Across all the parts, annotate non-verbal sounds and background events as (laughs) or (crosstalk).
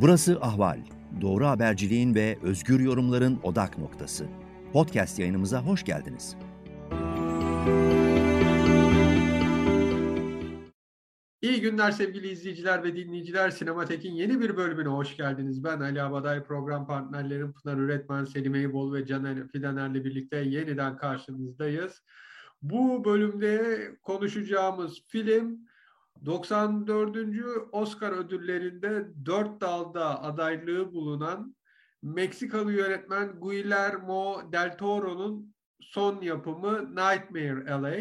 Burası Ahval. Doğru haberciliğin ve özgür yorumların odak noktası. Podcast yayınımıza hoş geldiniz. İyi günler sevgili izleyiciler ve dinleyiciler. Sinematek'in yeni bir bölümüne hoş geldiniz. Ben Ali Abaday, program partnerlerim Pınar Üretmen, Selim Eybol ve Caner Fidaner'le birlikte yeniden karşınızdayız. Bu bölümde konuşacağımız film 94. Oscar ödüllerinde dört dalda adaylığı bulunan Meksikalı yönetmen Guillermo del Toro'nun son yapımı Nightmare LA.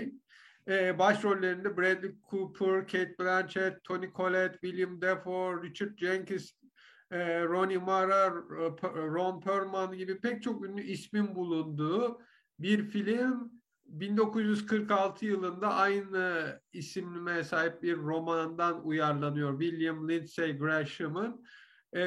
Ee, başrollerinde Bradley Cooper, Kate Blanchett, Tony Collette, William Dafoe, Richard Jenkins, e, Ronnie Mara, Ron Perlman gibi pek çok ünlü ismin bulunduğu bir film 1946 yılında aynı isimlime sahip bir romandan uyarlanıyor. William Lindsay Graham'ın ee,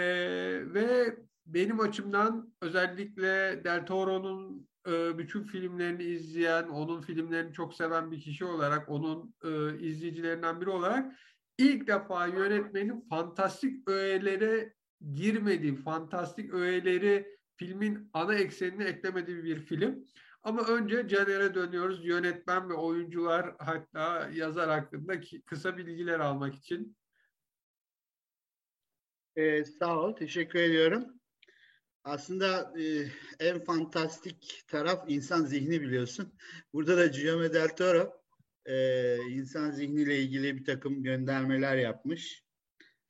ve benim açımdan özellikle Del Toro'nun e, bütün filmlerini izleyen, onun filmlerini çok seven bir kişi olarak, onun e, izleyicilerinden biri olarak ilk defa yönetmenin fantastik öğelere girmediği, fantastik öğeleri filmin ana eksenine eklemediği bir film. Ama önce Caner'e dönüyoruz. Yönetmen ve oyuncular hatta yazar hakkında kısa bilgiler almak için. Ee, sağ ol, teşekkür ediyorum. Aslında e, en fantastik taraf insan zihni biliyorsun. Burada da Guillermo del Toro e, insan zihniyle ilgili bir takım göndermeler yapmış.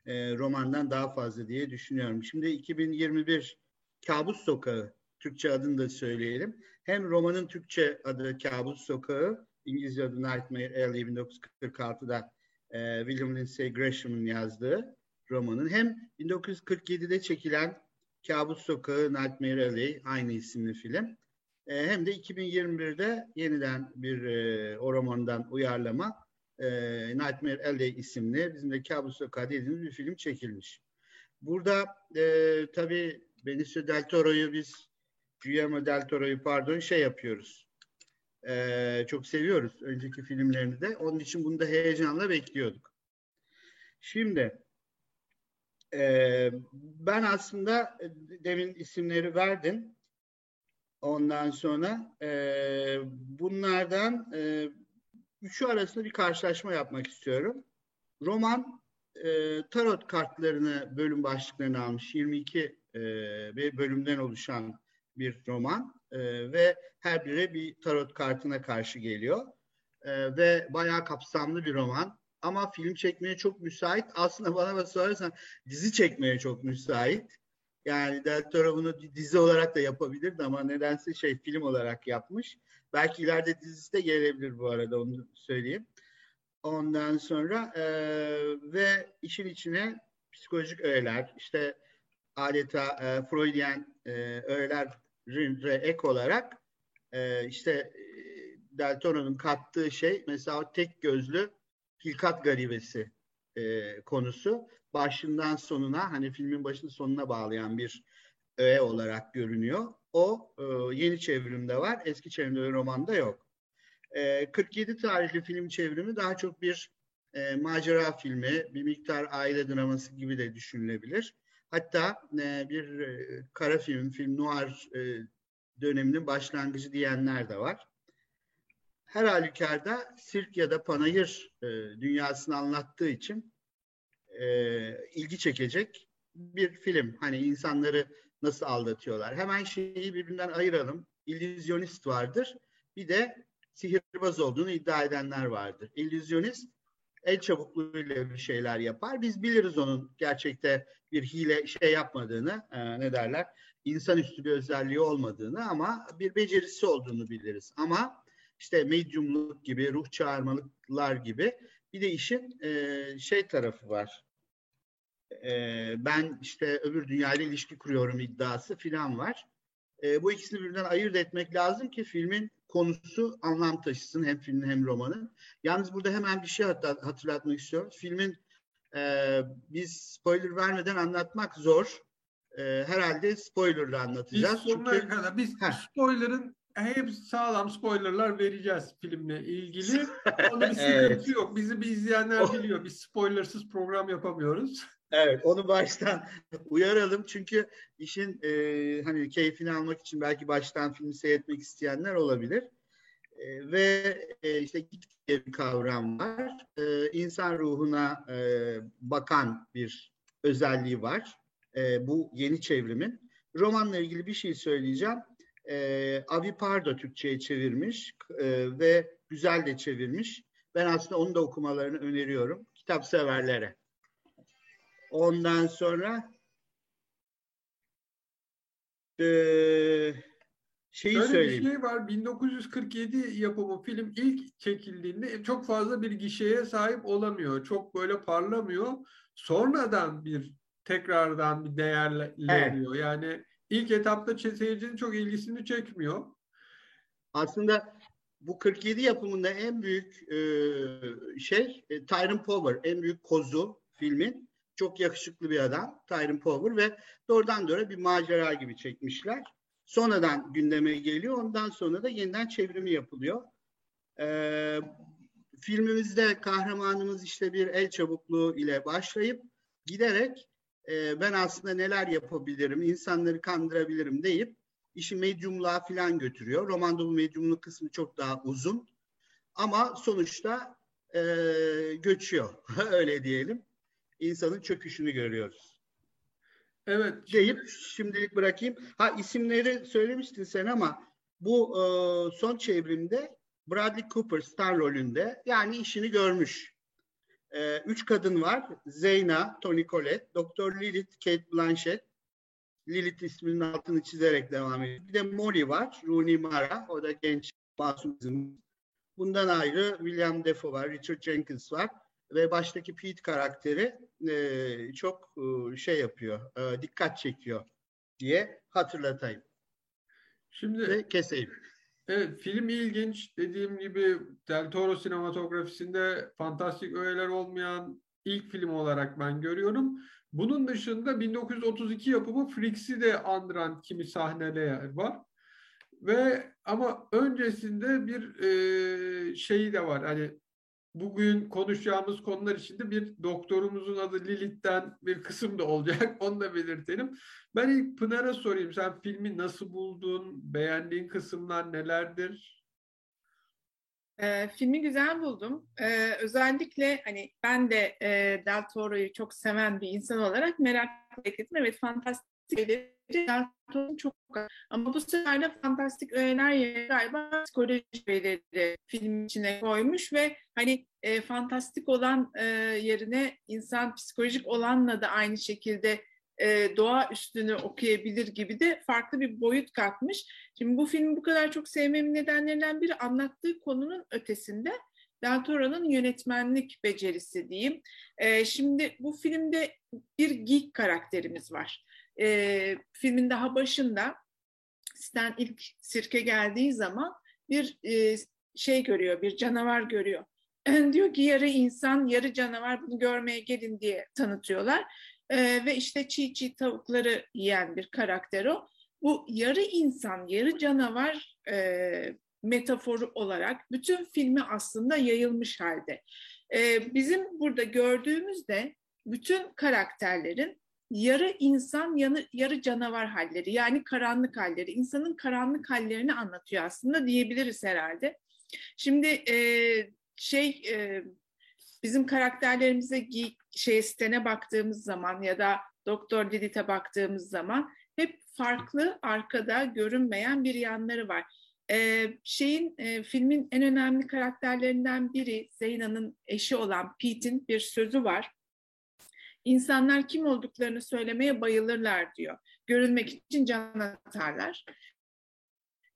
E, romandan daha fazla diye düşünüyorum. Şimdi 2021 Kabus Sokağı Türkçe adını da söyleyelim. Hem romanın Türkçe adı Kabus Sokağı, İngilizce adı Nightmare Alley 1946'da e, William Lindsay Graham'ın yazdığı romanın hem 1947'de çekilen Kabus Sokağı Nightmare Alley aynı isimli film e, hem de 2021'de yeniden bir e, o romandan uyarlama e, Nightmare Alley isimli bizim de Kabus Sokağı dediğimiz bir film çekilmiş. Burada e, tabii Benicio Del Toro'yu biz Guillermo del Toro'yu pardon şey yapıyoruz. Ee, çok seviyoruz önceki filmlerini de. Onun için bunu da heyecanla bekliyorduk. Şimdi e, ben aslında e, demin isimleri verdim. Ondan sonra e, bunlardan e, üçü arasında bir karşılaşma yapmak istiyorum. Roman e, tarot kartlarını bölüm başlıklarını almış. 22 e, bir bölümden oluşan bir roman e, ve her biri bir tarot kartına karşı geliyor. E, ve bayağı kapsamlı bir roman. Ama film çekmeye çok müsait. (laughs) Aslında bana sorarsan dizi çekmeye çok müsait. Yani Del Toro bunu dizi olarak da yapabilirdi ama nedense şey film olarak yapmış. Belki ileride dizisi de gelebilir bu arada onu söyleyeyim. Ondan sonra e, ve işin içine psikolojik öğeler, işte adeta e, Freudian e, öğeler ek olarak e, işte e, Del Toro'nun kattığı şey mesela tek gözlü hilkat garibesi e, konusu başından sonuna hani filmin başının sonuna bağlayan bir öğe olarak görünüyor. O e, yeni çevrimde var. Eski çevrimde romanda yok. E, 47 tarihli film çevrimi daha çok bir e, macera filmi, bir miktar aile draması gibi de düşünülebilir. Hatta e, bir e, kara film, film noir e, döneminin başlangıcı diyenler de var. Her halükarda sirk ya da panayır e, dünyasını anlattığı için e, ilgi çekecek bir film. Hani insanları nasıl aldatıyorlar. Hemen şeyi birbirinden ayıralım. İllüzyonist vardır. Bir de sihirbaz olduğunu iddia edenler vardır. İllüzyonist el çabukluğuyla bir şeyler yapar. Biz biliriz onun gerçekte bir hile şey yapmadığını, e, ne derler, insanüstü bir özelliği olmadığını ama bir becerisi olduğunu biliriz. Ama işte medyumluk gibi, ruh çağırmalıklar gibi bir de işin e, şey tarafı var. E, ben işte öbür dünyayla ilişki kuruyorum iddiası filan var. E, bu ikisini birbirinden ayırt etmek lazım ki filmin konusu anlam taşısın hem filmin hem romanın. Yalnız burada hemen bir şey hatırlatmak istiyorum. Filmin e, biz spoiler vermeden anlatmak zor. E, herhalde spoilerla anlatacağız. Biz sonuna Çünkü... kadar biz Heh. spoiler'ın hep sağlam spoilerlar vereceğiz filmle ilgili. (laughs) Onda bir sıkıntı evet. yok. Bizi bir izleyenler biliyor. Biz spoilersız program yapamıyoruz. Evet, onu baştan (laughs) uyaralım çünkü işin e, hani keyfini almak için belki baştan filmi seyretmek isteyenler olabilir. E, ve e, işte git diye bir kavram var. E, insan ruhuna e, bakan bir özelliği var. E, bu yeni çevrimin. Romanla ilgili bir şey söyleyeceğim. E, Avi Pardo Türkçe'ye çevirmiş e, ve güzel de çevirmiş. Ben aslında onu da okumalarını öneriyorum kitap severlere. Ondan sonra e, şeyi Şöyle söyleyeyim. bir şey var. 1947 yapımı film ilk çekildiğinde çok fazla bir gişeye sahip olamıyor. Çok böyle parlamıyor. Sonradan bir tekrardan bir değerleniyor. Evet. Yani ilk etapta seyircinin çok ilgisini çekmiyor. Aslında bu 47 yapımında en büyük e, şey e, Tyrone Power, en büyük kozu filmin. Çok yakışıklı bir adam Tyrone Power ve doğrudan doğru bir macera gibi çekmişler. Sonradan gündeme geliyor. Ondan sonra da yeniden çevrimi yapılıyor. E, filmimizde kahramanımız işte bir el çabukluğu ile başlayıp giderek e, ben aslında neler yapabilirim, insanları kandırabilirim deyip işi medyumluğa falan götürüyor. Romanda bu medyumluk kısmı çok daha uzun. Ama sonuçta e, göçüyor. (laughs) Öyle diyelim. İnsanın çöküşünü görüyoruz. Evet. Deyip şimdilik bırakayım. Ha isimleri söylemiştin sen ama bu e, son çevrimde Bradley Cooper star rolünde yani işini görmüş. E, üç kadın var. Zeyna, Tony Collette, Doktor Lilith, Kate Blanchett, Lilith isminin altını çizerek devam ediyor. Bir de Molly var. Rooney Mara. O da genç masum. Bundan ayrı William Defoe var. Richard Jenkins var. Ve baştaki Pete karakteri e, çok e, şey yapıyor. E, dikkat çekiyor diye hatırlatayım. Şimdi Ve keseyim. Evet, film ilginç. Dediğim gibi Del Toro sinematografisinde fantastik öğeler olmayan ilk film olarak ben görüyorum. Bunun dışında 1932 yapımı Freaks'i de andıran kimi sahneler var. Ve ama öncesinde bir e, şeyi de var. Hani bugün konuşacağımız konular içinde bir doktorumuzun adı Lilith'ten bir kısım da olacak. (laughs) Onu da belirtelim. Ben ilk Pınar'a sorayım. Sen filmi nasıl buldun? Beğendiğin kısımlar nelerdir? E, filmi güzel buldum. E, özellikle hani ben de e, Del Toro'yu çok seven bir insan olarak merakla bekledim. Evet fantastik Toro'nun çok ama bu sefer de fantastik öğeler yerine galiba psikoloji öğeleri film içine koymuş ve hani e, fantastik olan e, yerine insan psikolojik olanla da aynı şekilde e, doğa üstünü okuyabilir gibi de farklı bir boyut katmış. Şimdi bu filmi bu kadar çok sevmemin nedenlerinden biri anlattığı konunun ötesinde Del Toro'nun yönetmenlik becerisi diyeyim. E, şimdi bu filmde bir geek karakterimiz var. E, filmin daha başında Stan ilk sirke geldiği zaman bir e, şey görüyor, bir canavar görüyor. (clears throat) diyor ki yarı insan, yarı canavar bunu görmeye gelin diye tanıtıyorlar. E, ve işte çiğ çiğ tavukları yiyen bir karakter o. Bu yarı insan, yarı canavar e, metaforu olarak bütün filmi aslında yayılmış halde. E, bizim burada gördüğümüzde bütün karakterlerin yarı insan, yarı, yarı canavar halleri yani karanlık halleri, insanın karanlık hallerini anlatıyor aslında diyebiliriz herhalde. Şimdi e, şey e, bizim karakterlerimize şey sitene baktığımız zaman ya da Doktor Didit'e baktığımız zaman hep farklı arkada görünmeyen bir yanları var. Ee, şeyin e, filmin en önemli karakterlerinden biri Zeyna'nın eşi olan Pete'in bir sözü var. İnsanlar kim olduklarını söylemeye bayılırlar diyor. Görünmek için can atarlar.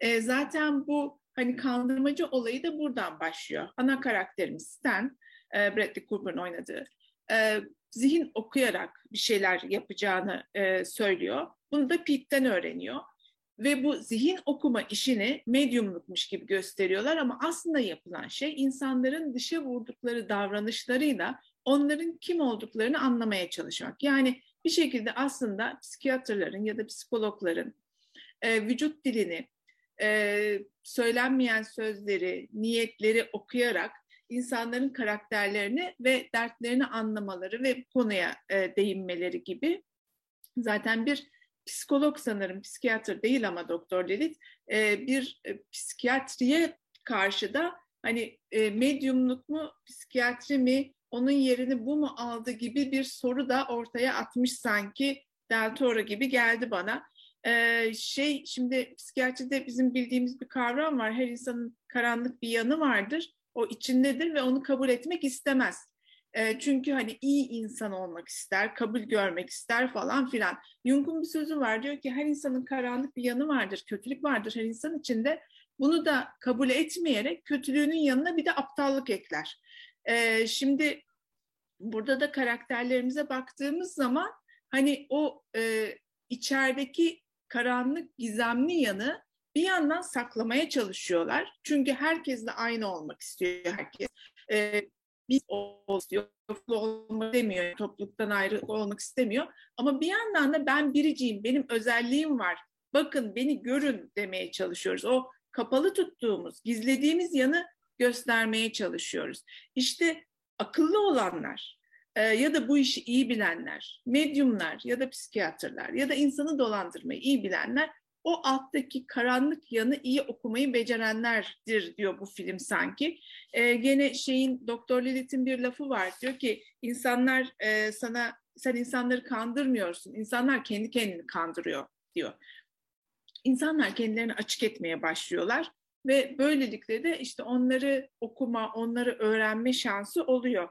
Ee, zaten bu hani kandırmacı olayı da buradan başlıyor. Ana karakterimiz Stan e, Bradley Cooper'ın oynadığı e, zihin okuyarak bir şeyler yapacağını e, söylüyor. Bunu da Pete'den öğreniyor. Ve bu zihin okuma işini medyumlukmuş gibi gösteriyorlar ama aslında yapılan şey insanların dışa vurdukları davranışlarıyla onların kim olduklarını anlamaya çalışmak. Yani bir şekilde aslında psikiyatrların ya da psikologların e, vücut dilini, e, söylenmeyen sözleri, niyetleri okuyarak insanların karakterlerini ve dertlerini anlamaları ve konuya e, değinmeleri gibi. Zaten bir psikolog sanırım, psikiyatr değil ama Doktor Lilith, e, bir e, psikiyatriye karşı da hani e, medyumluk mu, psikiyatri mi, onun yerini bu mu aldı gibi bir soru da ortaya atmış sanki Del Toro gibi geldi bana. Ee, şey şimdi psikiyatride bizim bildiğimiz bir kavram var. Her insanın karanlık bir yanı vardır. O içindedir ve onu kabul etmek istemez. E, çünkü hani iyi insan olmak ister, kabul görmek ister falan filan. Jung'un bir sözü var diyor ki her insanın karanlık bir yanı vardır, kötülük vardır her insan içinde. Bunu da kabul etmeyerek kötülüğünün yanına bir de aptallık ekler. E, şimdi burada da karakterlerimize baktığımız zaman hani o e, içerideki karanlık, gizemli yanı bir yandan saklamaya çalışıyorlar. Çünkü herkesle aynı olmak istiyor herkes. E, biz istiyor, olmak istemiyor, topluluktan ayrı olmak istemiyor. Ama bir yandan da ben biriciyim, benim özelliğim var. Bakın beni görün demeye çalışıyoruz. O kapalı tuttuğumuz, gizlediğimiz yanı göstermeye çalışıyoruz. İşte akıllı olanlar e, ya da bu işi iyi bilenler, medyumlar ya da psikiyatrlar ya da insanı dolandırmayı iyi bilenler o alttaki karanlık yanı iyi okumayı becerenlerdir diyor bu film sanki. E, gene şeyin Doktor Lilith'in bir lafı var diyor ki insanlar e, sana sen insanları kandırmıyorsun. İnsanlar kendi kendini kandırıyor diyor. İnsanlar kendilerini açık etmeye başlıyorlar ve böylelikle de işte onları okuma, onları öğrenme şansı oluyor.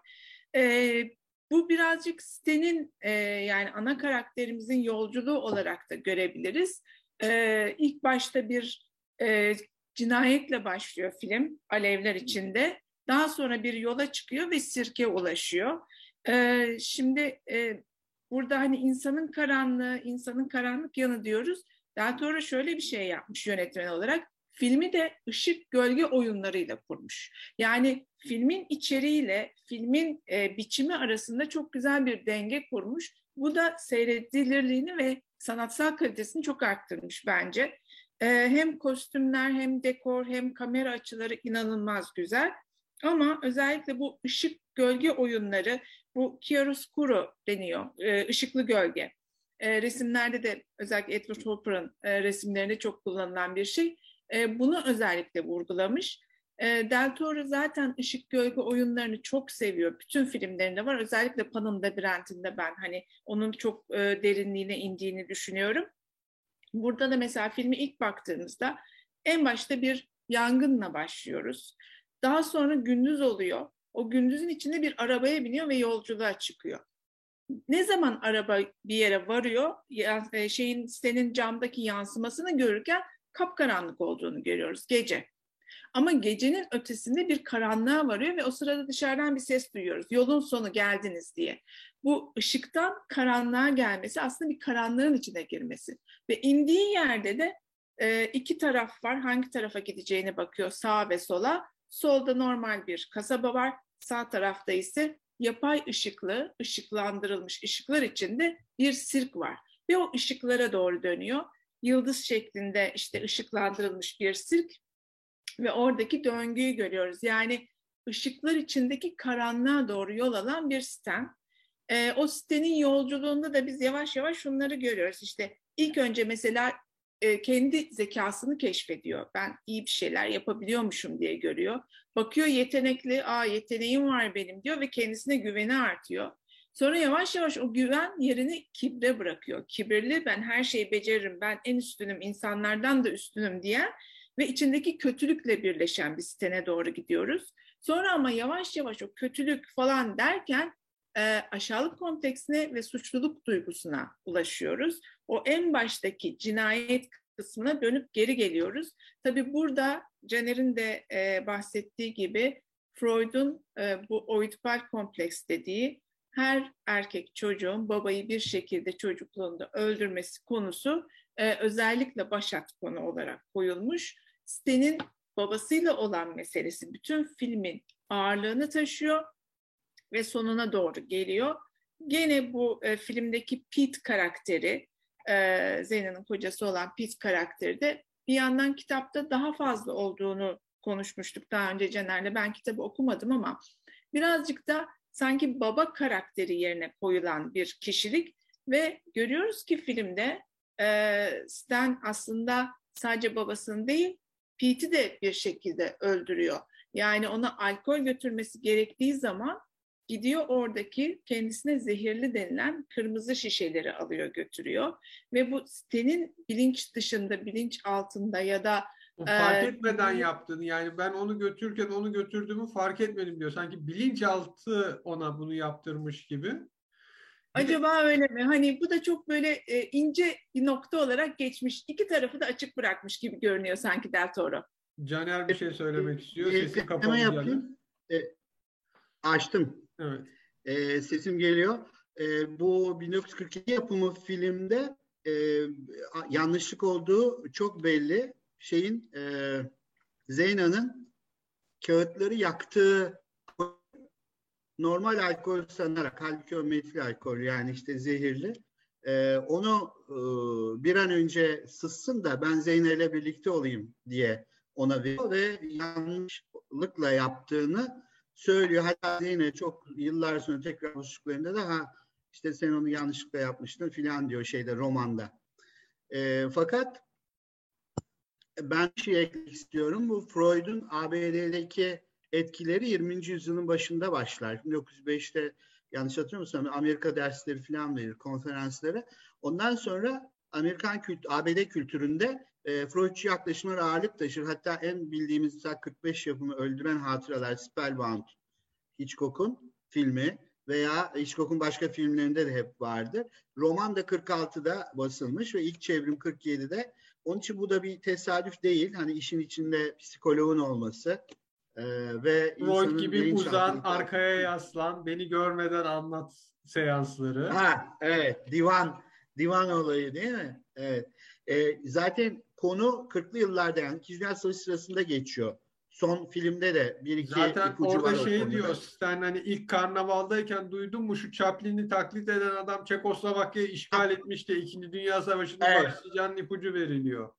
E, bu birazcık sitenin e, yani ana karakterimizin yolculuğu olarak da görebiliriz. E, ilk başta bir e, cinayetle başlıyor film alevler içinde. Daha sonra bir yola çıkıyor ve sirke ulaşıyor. E, şimdi e, burada hani insanın karanlığı, insanın karanlık yanı diyoruz. Daha sonra şöyle bir şey yapmış yönetmen olarak. Filmi de ışık gölge oyunlarıyla kurmuş. Yani filmin içeriğiyle filmin e, biçimi arasında çok güzel bir denge kurmuş. Bu da seyredilirliğini ve sanatsal kalitesini çok arttırmış bence. E, hem kostümler hem dekor hem kamera açıları inanılmaz güzel. Ama özellikle bu ışık gölge oyunları, bu chiaroscuro deniyor, e, ışıklı gölge. E, resimlerde de özellikle Edward Hopper'ın e, resimlerinde çok kullanılan bir şey. E, bunu özellikle vurgulamış. E, Del Toro zaten ışık gölge oyunlarını çok seviyor. Bütün filmlerinde var. Özellikle Pan'ın Labirentinde ben hani onun çok e, derinliğine indiğini düşünüyorum. Burada da mesela filmi ilk baktığımızda en başta bir yangınla başlıyoruz. Daha sonra gündüz oluyor. O gündüzün içinde bir arabaya biniyor ve yolculuğa çıkıyor. Ne zaman araba bir yere varıyor, şeyin senin camdaki yansımasını görürken kapkaranlık olduğunu görüyoruz gece. Ama gecenin ötesinde bir karanlığa varıyor ve o sırada dışarıdan bir ses duyuyoruz. Yolun sonu geldiniz diye. Bu ışıktan karanlığa gelmesi aslında bir karanlığın içine girmesi. Ve indiği yerde de e, iki taraf var. Hangi tarafa gideceğine bakıyor sağa ve sola. Solda normal bir kasaba var. Sağ tarafta ise yapay ışıklı, ışıklandırılmış ışıklar içinde bir sirk var. Ve o ışıklara doğru dönüyor yıldız şeklinde işte ışıklandırılmış bir sirk ve oradaki döngüyü görüyoruz. Yani ışıklar içindeki karanlığa doğru yol alan bir siten. E, o sitenin yolculuğunda da biz yavaş yavaş şunları görüyoruz. İşte ilk önce mesela e, kendi zekasını keşfediyor. Ben iyi bir şeyler yapabiliyormuşum diye görüyor. Bakıyor yetenekli, aa yeteneğim var benim diyor ve kendisine güveni artıyor. Sonra yavaş yavaş o güven yerini kibre bırakıyor. Kibirli ben her şeyi beceririm, ben en üstünüm, insanlardan da üstünüm diye ve içindeki kötülükle birleşen bir sitene doğru gidiyoruz. Sonra ama yavaş yavaş o kötülük falan derken e, aşağılık kompleksine ve suçluluk duygusuna ulaşıyoruz. O en baştaki cinayet kısmına dönüp geri geliyoruz. Tabii burada Caner'in de e, bahsettiği gibi Freud'un e, bu oidipal kompleks dediği her erkek çocuğun babayı bir şekilde çocukluğunda öldürmesi konusu e, özellikle başat konu olarak koyulmuş. Sten'in babasıyla olan meselesi bütün filmin ağırlığını taşıyor ve sonuna doğru geliyor. Gene bu e, filmdeki Pete karakteri, e, Zeyna'nın kocası olan Pete karakteri de bir yandan kitapta daha fazla olduğunu konuşmuştuk daha önce Caner'le. Ben kitabı okumadım ama birazcık da sanki baba karakteri yerine koyulan bir kişilik ve görüyoruz ki filmde e, Stan aslında sadece babasını değil Pete'i de bir şekilde öldürüyor. Yani ona alkol götürmesi gerektiği zaman gidiyor oradaki kendisine zehirli denilen kırmızı şişeleri alıyor götürüyor. Ve bu Stan'in bilinç dışında, bilinç altında ya da fark ee, etmeden yaptın. Yani ben onu götürürken onu götürdüğümü fark etmedim diyor. Sanki bilinçaltı ona bunu yaptırmış gibi. Acaba öyle mi? Hani bu da çok böyle e, ince bir nokta olarak geçmiş. İki tarafı da açık bırakmış gibi görünüyor sanki Del Toro. Caner bir şey söylemek istiyor. Sesi kapalı. yapayım. E, açtım. Evet. E, sesim geliyor. E, bu 1942 yapımı filmde e, yanlışlık olduğu çok belli. Şeyin e, Zeyna'nın kağıtları yaktığı normal alkol sanarak halbuki o metil alkol yani işte zehirli. E, onu e, bir an önce sızsın da ben Zeyna ile birlikte olayım diye ona veriyor ve yanlışlıkla yaptığını söylüyor. Hatta yine çok yıllar sonra tekrar buluştuklarında da ha işte sen onu yanlışlıkla yapmıştın filan diyor şeyde romanda. E, fakat ben bir şey eklemek istiyorum. Bu Freud'un ABD'deki etkileri 20. yüzyılın başında başlar. 1905'te yanlış hatırlamıyorsam Amerika dersleri falan verir, konferansları. Ondan sonra Amerikan kült ABD kültüründe e, Freudçu yaklaşımlar ağırlık taşır. Hatta en bildiğimiz mesela 45 yapımı Öldüren Hatıralar, Spellbound, Hitchcock'un filmi veya Hitchcock'un başka filmlerinde de hep vardı. Roman da 46'da basılmış ve ilk çevrim 47'de. Onun için bu da bir tesadüf değil. Hani işin içinde psikoloğun olması e, ve Freud gibi uzan, arkaya yaslan, beni görmeden anlat seansları. Ha, evet, divan divan olayı değil mi? Evet. E, zaten konu 40'lı yıllarda yani İkinci Dünya Savaşı sırasında geçiyor. Son filmde de bir iki Zaten orada şey diyor sen hani ilk karnavaldayken duydun mu şu Chaplin'i taklit eden adam Çekoslovakya'yı işgal etmişti. İkinci Dünya Savaşı'nda evet. başlayacağının ipucu veriliyor.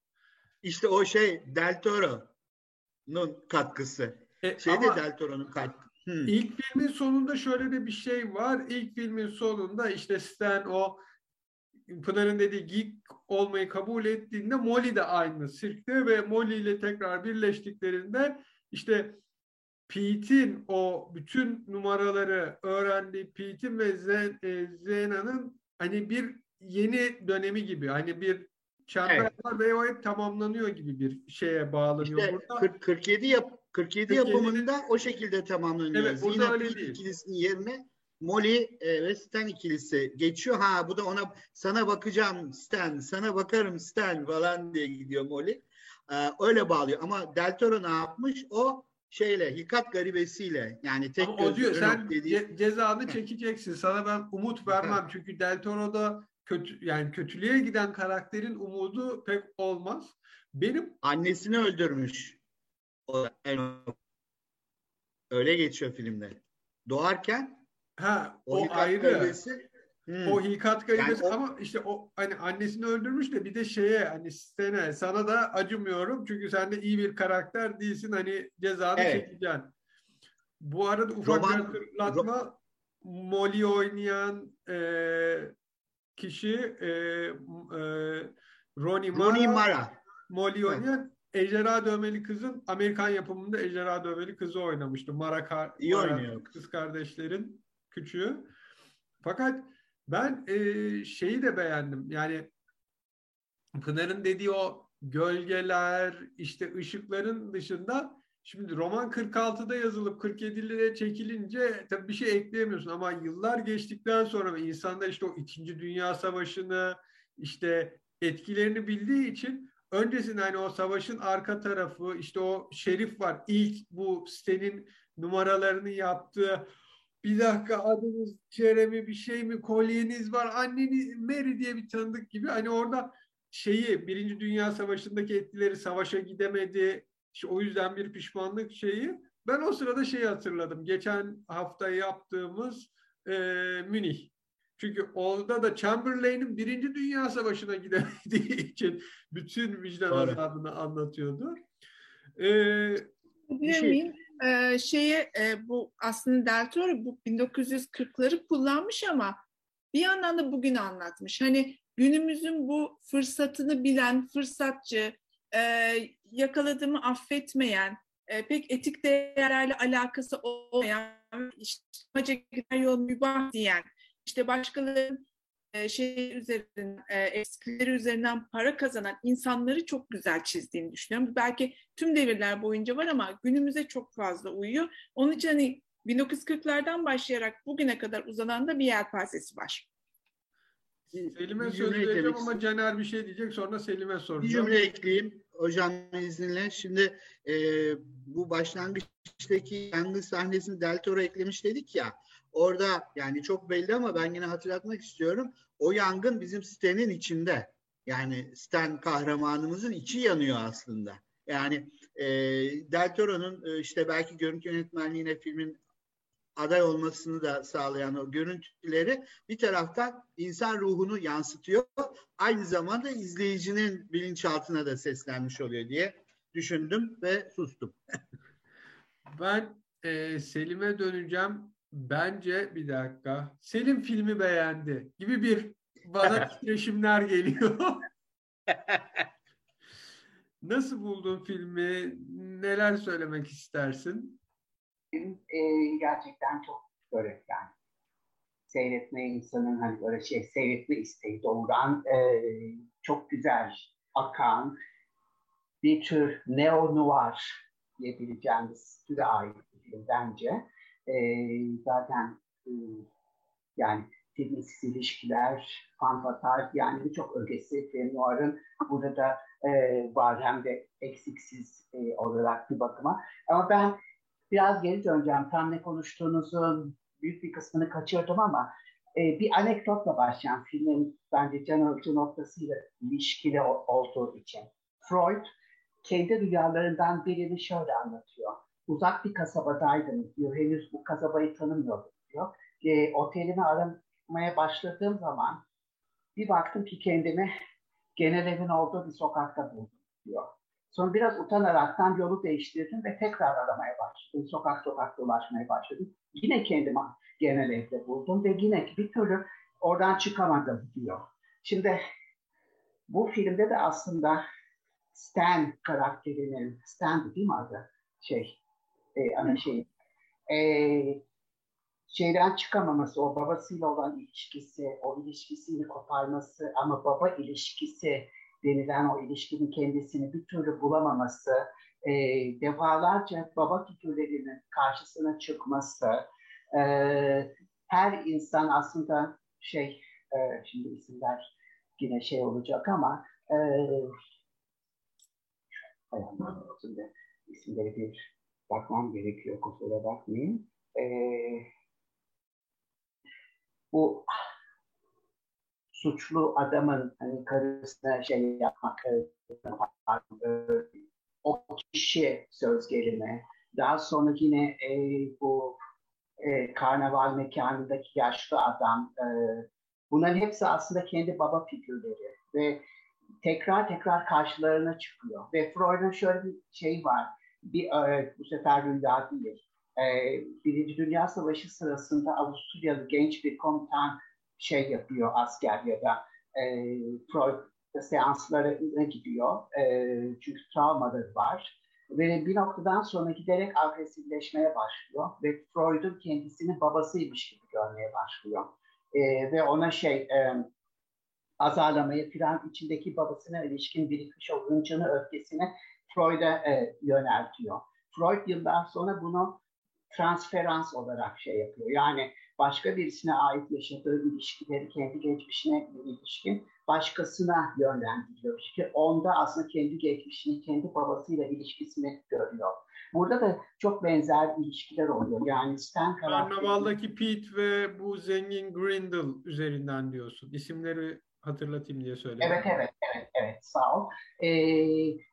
İşte o şey Del Toro'nun katkısı. E, şey de Del Toro'nun katkısı. Hmm. İlk filmin sonunda şöyle de bir şey var. İlk filmin sonunda işte Stan o Pınar'ın dediği geek olmayı kabul ettiğinde Molly de aynı sirkte ve Molly ile tekrar birleştiklerinde işte Pete'in o bütün numaraları öğrendiği Pete'in ve e, Zena'nın hani bir yeni dönemi gibi hani bir çember evet. ve o hep tamamlanıyor gibi bir şeye bağlanıyor işte burada. 40, 47 yap 47 yapımında o şekilde tamamlanıyor. Evet, Zina değil. ikilisinin yerine Molly e, ve Stan ikilisi geçiyor. Ha bu da ona sana bakacağım Stan, sana bakarım Stan falan diye gidiyor Molly. Ee, öyle bağlıyor. Ama Del Toro ne yapmış? O şeyle, hikat garibesiyle yani tek Ama o diyor sen dediği... ce- cezanı çekeceksin. Sana ben umut vermem. Çünkü Del Toro'da kötü yani kötülüğe giden karakterin umudu pek olmaz. Benim annesini öldürmüş. O en öyle geçiyor filmde. Doğarken Ha o, o ayrı. Gaybesi, hmm. O hikat gaybesi yani ama işte o hani annesini öldürmüş de bir de şeye hani Stene sana da acımıyorum çünkü sen de iyi bir karakter değilsin hani cezanı evet. çekeceksin. Bu arada ufak Roman, bir hatırlatma Ro- Molly oynayan e, kişi e, e, Ronnie Mara, Ronnie Mara. Molly oynayan Ejderha Dövmeli Kız'ın Amerikan yapımında Ejderha Dövmeli Kız'ı oynamıştı. Mara, Kar- İyi Mara oynuyor. kız kardeşlerin küçüğü. Fakat ben e, şeyi de beğendim. Yani Pınar'ın dediği o gölgeler, işte ışıkların dışında şimdi roman 46'da yazılıp 47'lere çekilince tabii bir şey ekleyemiyorsun ama yıllar geçtikten sonra insanlar işte o 2. Dünya Savaşı'nı işte etkilerini bildiği için öncesinde hani o savaşın arka tarafı işte o şerif var. İlk bu sitenin numaralarını yaptığı bir dakika adınız Jeremy bir şey mi kolyeniz var anneniz Mary diye bir tanıdık gibi. Hani orada şeyi Birinci Dünya Savaşı'ndaki etkileri savaşa gidemedi işte o yüzden bir pişmanlık şeyi. Ben o sırada şeyi hatırladım. Geçen hafta yaptığımız e, Münih. Çünkü orada da Chamberlain'in Birinci Dünya Savaşı'na gidemediği (laughs) için bütün vicdan azabını anlatıyordu. Ee, Bir şey. Ee, şeye e, bu aslında Del Toro bu 1940'ları kullanmış ama bir yandan da bugün anlatmış. Hani günümüzün bu fırsatını bilen, fırsatçı, e, yakaladığımı affetmeyen, e, pek etik değerlerle alakası olmayan, işte yol mübah diyen, işte başkalarının e, şey üzerinden, e, eskileri üzerinden para kazanan insanları çok güzel çizdiğini düşünüyorum. Belki tüm devirler boyunca var ama günümüze çok fazla uyuyor. Onun için hani 1940'lardan başlayarak bugüne kadar uzanan da bir yelpazesi var. Selim'e söz vereceğim ama Caner bir şey diyecek sonra Selim'e soracağım. Bir cümle ekleyeyim hocam izninle. Şimdi e, bu başlangıçtaki yangın sahnesini Del Toro eklemiş dedik ya. Orada yani çok belli ama ben yine hatırlatmak istiyorum. O yangın bizim sitenin içinde. Yani Sten kahramanımızın içi yanıyor aslında. Yani e, Del Toro'nun e, işte belki görüntü yönetmenliğine filmin aday olmasını da sağlayan o görüntüleri bir taraftan insan ruhunu yansıtıyor. Aynı zamanda izleyicinin bilinçaltına da seslenmiş oluyor diye düşündüm ve sustum. ben e, Selim'e döneceğim bence bir dakika Selim filmi beğendi gibi bir bana (laughs) titreşimler geliyor. (laughs) Nasıl buldun filmi? Neler söylemek istersin? Film e, gerçekten çok böyle yani seyretme insanın hani böyle şey seyretme isteği doğuran e, çok güzel akan bir tür neo-noir diyebileceğimiz türe ait bir film bence e, zaten e, yani feminist ilişkiler, fanfatar yani birçok ögesi Fenoir'ın burada e, var hem de eksiksiz e, olarak bir bakıma. Ama ben biraz geri döneceğim. Tam ne konuştuğunuzun büyük bir kısmını kaçırdım ama e, bir anekdotla başlayan filmin bence can alıcı noktasıyla ilişkili olduğu için. Freud kendi rüyalarından birini şöyle anlatıyor uzak bir kasabadaydım diyor. Henüz bu kasabayı tanımıyordum diyor. E, otelimi aramaya başladığım zaman bir baktım ki kendimi genel evin olduğu bir sokakta buldum diyor. Sonra biraz utanaraktan yolu değiştirdim ve tekrar aramaya başladım. Sokak sokak dolaşmaya başladım. Yine kendimi genel evde buldum ve yine bir türlü oradan çıkamadım diyor. Şimdi bu filmde de aslında Stan karakterinin, Stan değil mi adı? Şey, e, ana şey e, şeyden çıkamaması, o babasıyla olan ilişkisi, o ilişkisini koparması ama baba ilişkisi denilen o ilişkinin kendisini bir türlü bulamaması, e, defalarca baba figürlerinin karşısına çıkması, e, her insan aslında şey, e, şimdi isimler yine şey olacak ama e, isimleri bir bakmam gerekiyor kusura bakmayın. Ee, bu suçlu adamın hani karısına şey yapmak e, o kişi söz gelimi. Daha sonra yine e, bu e, karnaval mekanındaki yaşlı adam e, bunların hepsi aslında kendi baba figürleri ve tekrar tekrar karşılarına çıkıyor. Ve Freud'un şöyle bir şey var bir e, bu sefer rüya değil. E, Birinci Dünya Savaşı sırasında Avusturyalı genç bir komutan şey yapıyor asker ya da e, Freud seanslarına gidiyor. E, çünkü travmaları var. Ve bir noktadan sonra giderek agresifleşmeye başlıyor ve Freud'un kendisini babasıymış gibi görmeye başlıyor. E, ve ona şey e, azarlamaya filan içindeki babasına ilişkin birikmiş o hıncını, öfkesini Freud'a e, yöneltiyor. Freud yıllar sonra bunu transferans olarak şey yapıyor. Yani başka birisine ait yaşadığı ilişkileri kendi geçmişine ilişkin başkasına yönlendiriyor. Çünkü onda aslında kendi geçmişini, kendi babasıyla ilişkisini görüyor. Burada da çok benzer ilişkiler oluyor. Yani Stan Karnaval'daki Pete ve bu zengin Grindel üzerinden diyorsun. İsimleri hatırlatayım diye söyledim. Evet, evet, evet, evet. Sağ ol. Ee,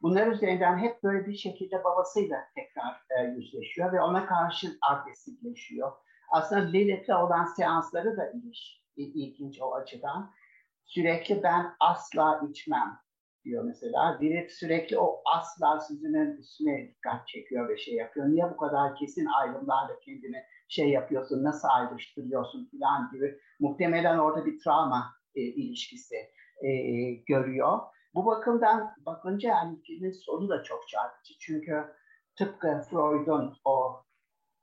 bunlar üzerinden hep böyle bir şekilde babasıyla tekrar e, yüzleşiyor ve ona karşı agresifleşiyor. Aslında Lilith'le olan seansları da ilginç, ilginç o açıdan. Sürekli ben asla içmem. diyor mesela. Lilith sürekli o asla sözünün üstüne dikkat çekiyor ve şey yapıyor. Niye bu kadar kesin ayrımlarla kendini şey yapıyorsun, nasıl ayrıştırıyorsun falan gibi. Muhtemelen orada bir travma e, ilişkisi e, görüyor. Bu bakımdan bakınca yani filmin sonu da çok çarpıcı. Çünkü tıpkı Freud'un o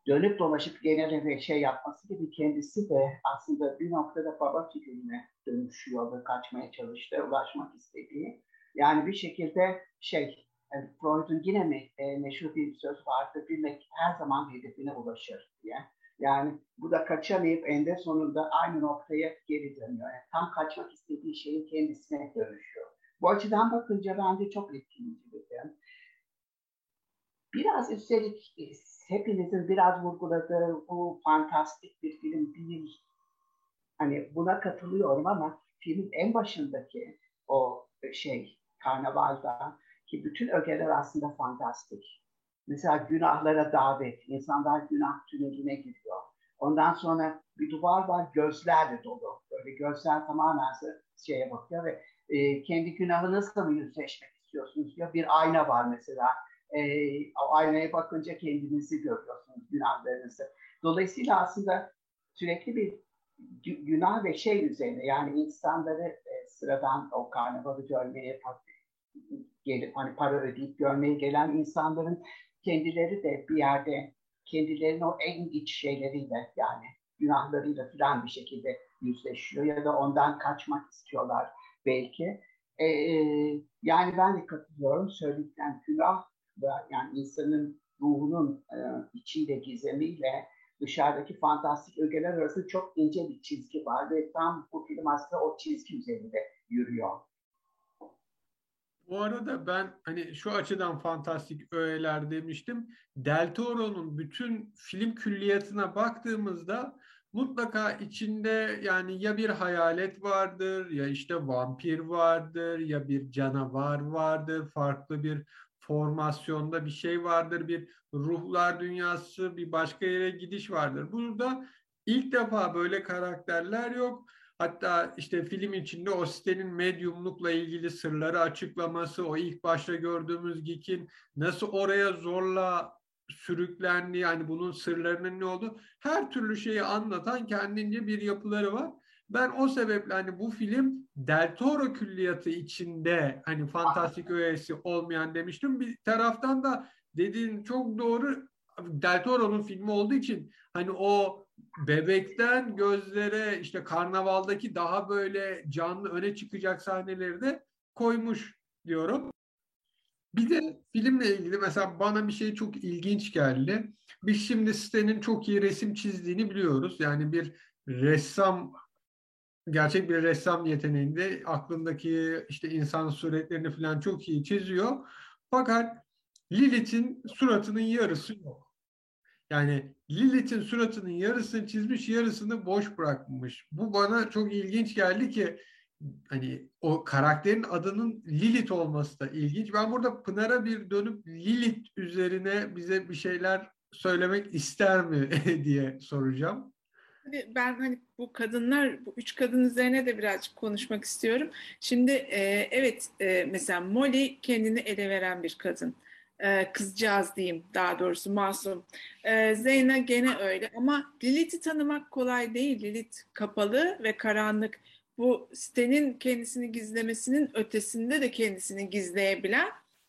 dönüp dolaşıp genel bir şey yapması gibi kendisi de aslında bir noktada baba figürüne dönüşüyor ve kaçmaya çalıştı, ulaşmak istediği. Yani bir şekilde şey, yani Freud'un yine mi e, meşhur bir söz vardı, bilmek her zaman hedefine ulaşır diye. Yani bu da kaçamayıp ende sonunda aynı noktaya geri dönüyor. Yani tam kaçmak istediği şeyin kendisine dönüşüyor. Bu açıdan bakınca bence çok etkileyici bir film. Biraz üstelik e, hepinizin biraz vurguladığı bu fantastik bir film değil. Hani buna katılıyorum ama filmin en başındaki o şey karnavalda ki bütün ögeler aslında fantastik. Mesela günahlara davet, insanlar günah tüneline giriyor. Ondan sonra bir duvar var gözlerle dolu. Böyle gözler tamamen şeye bakıyor ve e, kendi günahınızla mı yüzleşmek istiyorsunuz diyor. Bir ayna var mesela. E, o aynaya bakınca kendinizi görüyorsunuz, günahlarınızı. Dolayısıyla aslında sürekli bir günah ve şey üzerine yani insanları e, sıradan o karnavalı görmeye gelip hani para ödeyip görmeye gelen insanların kendileri de bir yerde kendilerinin o en iç şeyleriyle yani günahlarıyla filan bir şekilde yüzleşiyor ya da ondan kaçmak istiyorlar belki. Ee, yani ben de katılıyorum. Söylediğim günah yani insanın ruhunun e, içinde gizemiyle dışarıdaki fantastik ögeler arasında çok ince bir çizgi var ve tam bu film aslında o çizgi üzerinde yürüyor. Bu arada ben hani şu açıdan fantastik öğeler demiştim. Del Toro'nun bütün film külliyatına baktığımızda mutlaka içinde yani ya bir hayalet vardır ya işte vampir vardır ya bir canavar vardır farklı bir formasyonda bir şey vardır bir ruhlar dünyası bir başka yere gidiş vardır. Burada ilk defa böyle karakterler yok. Hatta işte film içinde o sitenin medyumlukla ilgili sırları açıklaması, o ilk başta gördüğümüz Geek'in nasıl oraya zorla sürüklendi yani bunun sırlarının ne oldu her türlü şeyi anlatan kendince bir yapıları var. Ben o sebeple hani bu film Del Toro külliyatı içinde hani fantastik öğesi olmayan demiştim. Bir taraftan da dediğin çok doğru Del Toro'nun filmi olduğu için hani o bebekten gözlere işte karnavaldaki daha böyle canlı öne çıkacak sahneleri de koymuş diyorum. Bir de filmle ilgili mesela bana bir şey çok ilginç geldi. Biz şimdi Stan'in çok iyi resim çizdiğini biliyoruz. Yani bir ressam gerçek bir ressam yeteneğinde aklındaki işte insan suretlerini falan çok iyi çiziyor. Fakat Lilith'in suratının yarısı yok. Yani Lilith'in suratının yarısını çizmiş, yarısını boş bırakmış. Bu bana çok ilginç geldi ki hani o karakterin adının Lilith olması da ilginç. Ben burada Pınar'a bir dönüp Lilith üzerine bize bir şeyler söylemek ister mi (laughs) diye soracağım. Ben hani bu kadınlar, bu üç kadın üzerine de birazcık konuşmak istiyorum. Şimdi e, evet e, mesela Molly kendini ele veren bir kadın. E, kızcağız diyeyim daha doğrusu masum. E, Zeyna gene öyle ama Lilith'i tanımak kolay değil. Lilith kapalı ve karanlık bu sitenin kendisini gizlemesinin ötesinde de kendisini gizleyebilen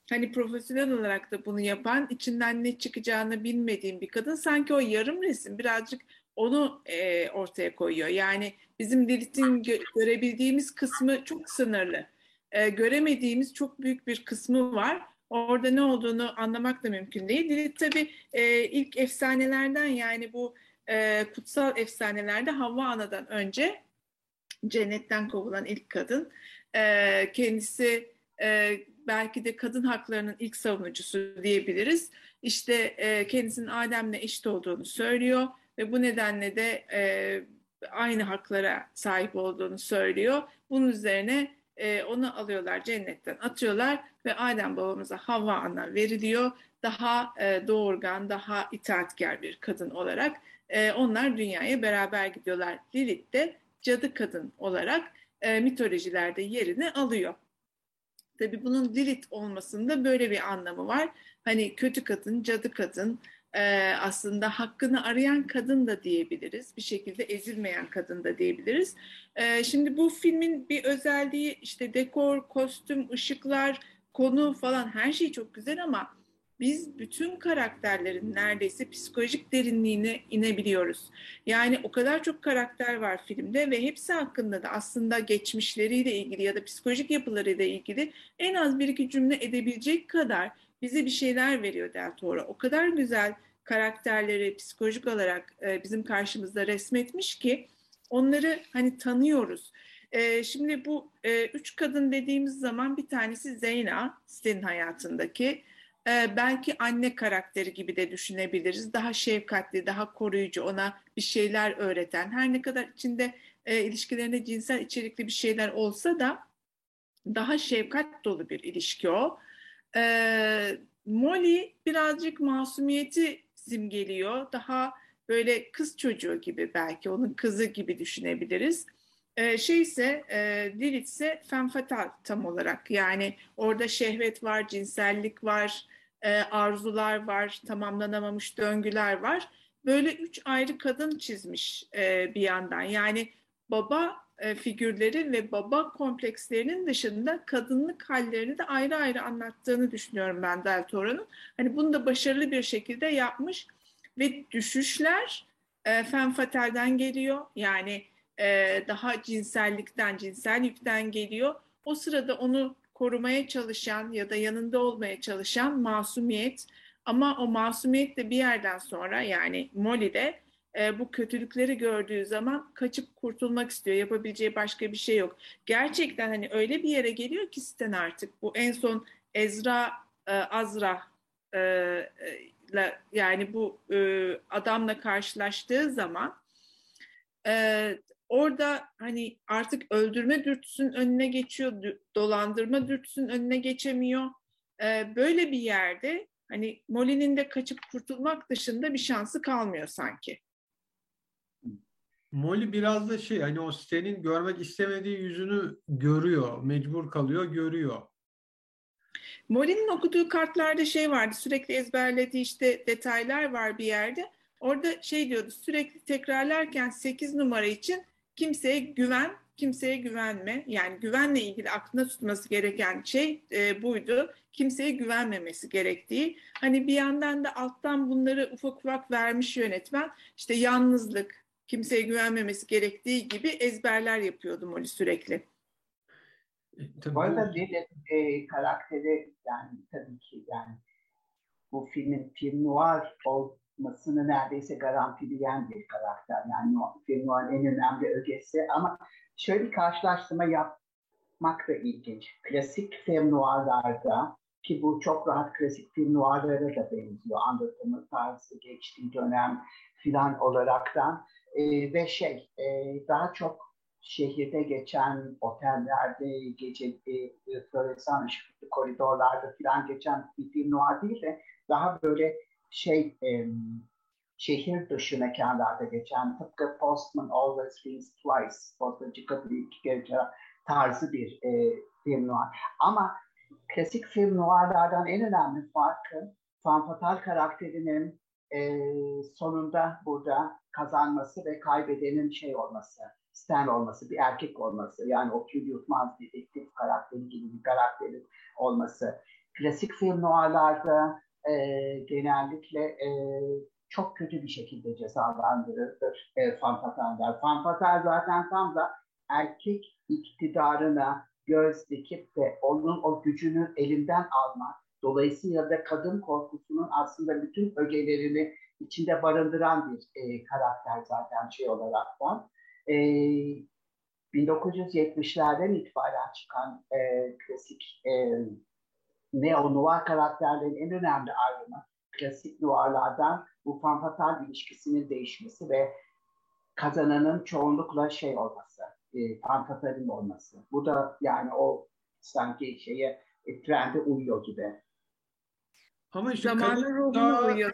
hani profesyonel olarak da bunu yapan içinden ne çıkacağını bilmediğim bir kadın sanki o yarım resim birazcık onu e, ortaya koyuyor. Yani bizim Lilith'in gö- görebildiğimiz kısmı çok sınırlı. E, göremediğimiz çok büyük bir kısmı var. Orada ne olduğunu anlamak da mümkün değil. Lilith tabii e, ilk efsanelerden yani bu e, kutsal efsanelerde Havva Ana'dan önce cennetten kovulan ilk kadın. E, kendisi e, belki de kadın haklarının ilk savunucusu diyebiliriz. İşte e, kendisinin Adem'le eşit olduğunu söylüyor ve bu nedenle de e, aynı haklara sahip olduğunu söylüyor. Bunun üzerine e, onu alıyorlar cennetten atıyorlar ve Adem babamıza Havva ana veriliyor. Daha e, doğurgan, daha itaatkar bir kadın olarak e, onlar dünyaya beraber gidiyorlar. Lilith de cadı kadın olarak e, mitolojilerde yerini alıyor. Tabii bunun Lilith olmasında böyle bir anlamı var. Hani kötü kadın, cadı kadın, e, aslında hakkını arayan kadın da diyebiliriz. Bir şekilde ezilmeyen kadın da diyebiliriz. E, şimdi bu filmin bir özelliği işte dekor, kostüm, ışıklar, konu falan her şey çok güzel ama biz bütün karakterlerin neredeyse psikolojik derinliğine inebiliyoruz. Yani o kadar çok karakter var filmde ve hepsi hakkında da aslında geçmişleriyle ilgili ya da psikolojik yapılarıyla ilgili en az bir iki cümle edebilecek kadar bize bir şeyler veriyor Del Toro. O kadar güzel karakterleri psikolojik olarak e, bizim karşımızda resmetmiş ki onları hani tanıyoruz. E, şimdi bu e, üç kadın dediğimiz zaman bir tanesi Zeyna, Stil'in hayatındaki. E, belki anne karakteri gibi de düşünebiliriz. Daha şefkatli, daha koruyucu, ona bir şeyler öğreten. Her ne kadar içinde e, ilişkilerinde cinsel içerikli bir şeyler olsa da daha şefkat dolu bir ilişki o. E, Molly birazcık masumiyeti simgeliyor. Daha böyle kız çocuğu gibi belki onun kızı gibi düşünebiliriz. Ee, şey ise e, Lilith ise femme fatale tam olarak yani orada şehvet var, cinsellik var, e, arzular var, tamamlanamamış döngüler var. Böyle üç ayrı kadın çizmiş e, bir yandan. Yani baba e, figürleri ve baba komplekslerinin dışında kadınlık hallerini de ayrı ayrı anlattığını düşünüyorum ben Del Toro'nun. Hani bunu da başarılı bir şekilde yapmış ve düşüşler e, femme fatale'den geliyor. Yani e, daha cinsellikten, cinsel yükten geliyor. O sırada onu korumaya çalışan ya da yanında olmaya çalışan masumiyet ama o masumiyet de bir yerden sonra yani Molly'de e, bu kötülükleri gördüğü zaman kaçıp kurtulmak istiyor. Yapabileceği başka bir şey yok. Gerçekten hani öyle bir yere geliyor ki Sten artık bu en son Ezra e, Azra e, e, yani bu adamla karşılaştığı zaman orada hani artık öldürme dürtüsünün önüne geçiyor, dolandırma dürtüsünün önüne geçemiyor. Böyle bir yerde hani Molly'nin de kaçıp kurtulmak dışında bir şansı kalmıyor sanki. Molly biraz da şey hani o senin görmek istemediği yüzünü görüyor, mecbur kalıyor, görüyor. Molly'nin okuduğu kartlarda şey vardı, sürekli ezberlediği işte detaylar var bir yerde. Orada şey diyordu, sürekli tekrarlarken 8 numara için kimseye güven, kimseye güvenme. Yani güvenle ilgili aklında tutması gereken şey e, buydu. Kimseye güvenmemesi gerektiği. Hani bir yandan da alttan bunları ufak ufak vermiş yönetmen. İşte yalnızlık, kimseye güvenmemesi gerektiği gibi ezberler yapıyordu Molly sürekli. E, tabii bu arada Lilith e, karakteri yani tabii ki yani bu filmin film noir olmasını neredeyse garantileyen bir karakter. Yani film noir'ın en önemli ögesi ama şöyle bir karşılaştırma yapmak da ilginç. Klasik film noir'larda ki bu çok rahat klasik film noir'lara da benziyor. Anlatımı tarzı, geçtiği dönem filan olaraktan e, ve şey e, daha çok şehirde geçen otellerde, gece e, floresan ışıklı koridorlarda falan geçen bir film noir değil de daha böyle şey e, şehir dışı mekanlarda geçen tıpkı Postman Always Rings Twice, Postacı Kapı iki gece tarzı bir e, film noir. Ama klasik film noirlardan en önemli farkı Fan karakterinin e, sonunda burada kazanması ve kaybedenin şey olması, Stan olması, bir erkek olması. Yani o kül yutmaz dedektif karakteri gibi bir karakterin olması. Klasik film noirlarda e, genellikle e, çok kötü bir şekilde cezalandırılır e, fanfataller. Fanfatal zaten tam da erkek iktidarına göz dikip de onun o gücünü elinden almak, dolayısıyla da kadın korkusunun aslında bütün ögelerini içinde barındıran bir e, karakter zaten şey olarak da. E, 1970'lerden itibaren çıkan e, klasik e, neo-noir karakterlerin en önemli ayrımı klasik noirlardan bu fanfatal ilişkisinin değişmesi ve kazananın çoğunlukla şey olması, e, fanfatalin olması. Bu da yani o sanki şeye e, trende uyuyor gibi. Ama Zamanın ruhuna uyuyor.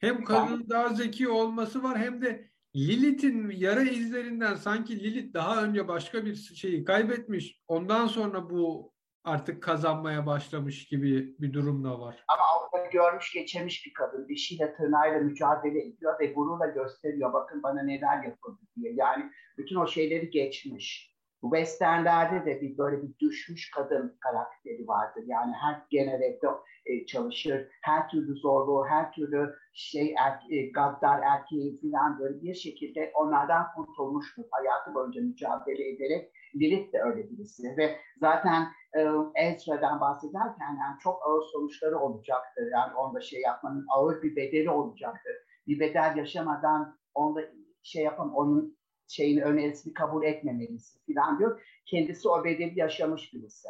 Hem kadın daha zeki olması var hem de Lilith'in yara izlerinden sanki Lilith daha önce başka bir şeyi kaybetmiş. Ondan sonra bu artık kazanmaya başlamış gibi bir durum da var. Ama orada görmüş geçirmiş bir kadın. Dişiyle tırnağıyla mücadele ediyor ve gururla gösteriyor. Bakın bana neler yapıldı diye. Yani bütün o şeyleri geçmiş. Westernlerde de bir böyle bir düşmüş kadın karakteri vardır. Yani her genelde e, çalışır. Her türlü zorluğu, her türlü şey er, e, gaddar erkeği falan böyle bir şekilde onlardan kurtulmuştur. Hayatı boyunca mücadele ederek Lilith de öyle birisi ve zaten e, Ezra'dan bahsederken yani çok ağır sonuçları olacaktır. Yani onda şey yapmanın ağır bir bedeli olacaktır. Bir bedel yaşamadan onda şey yapan onun şeyin önerisini kabul etmemelisin falan diyor. Kendisi o bedeli yaşamış birisi.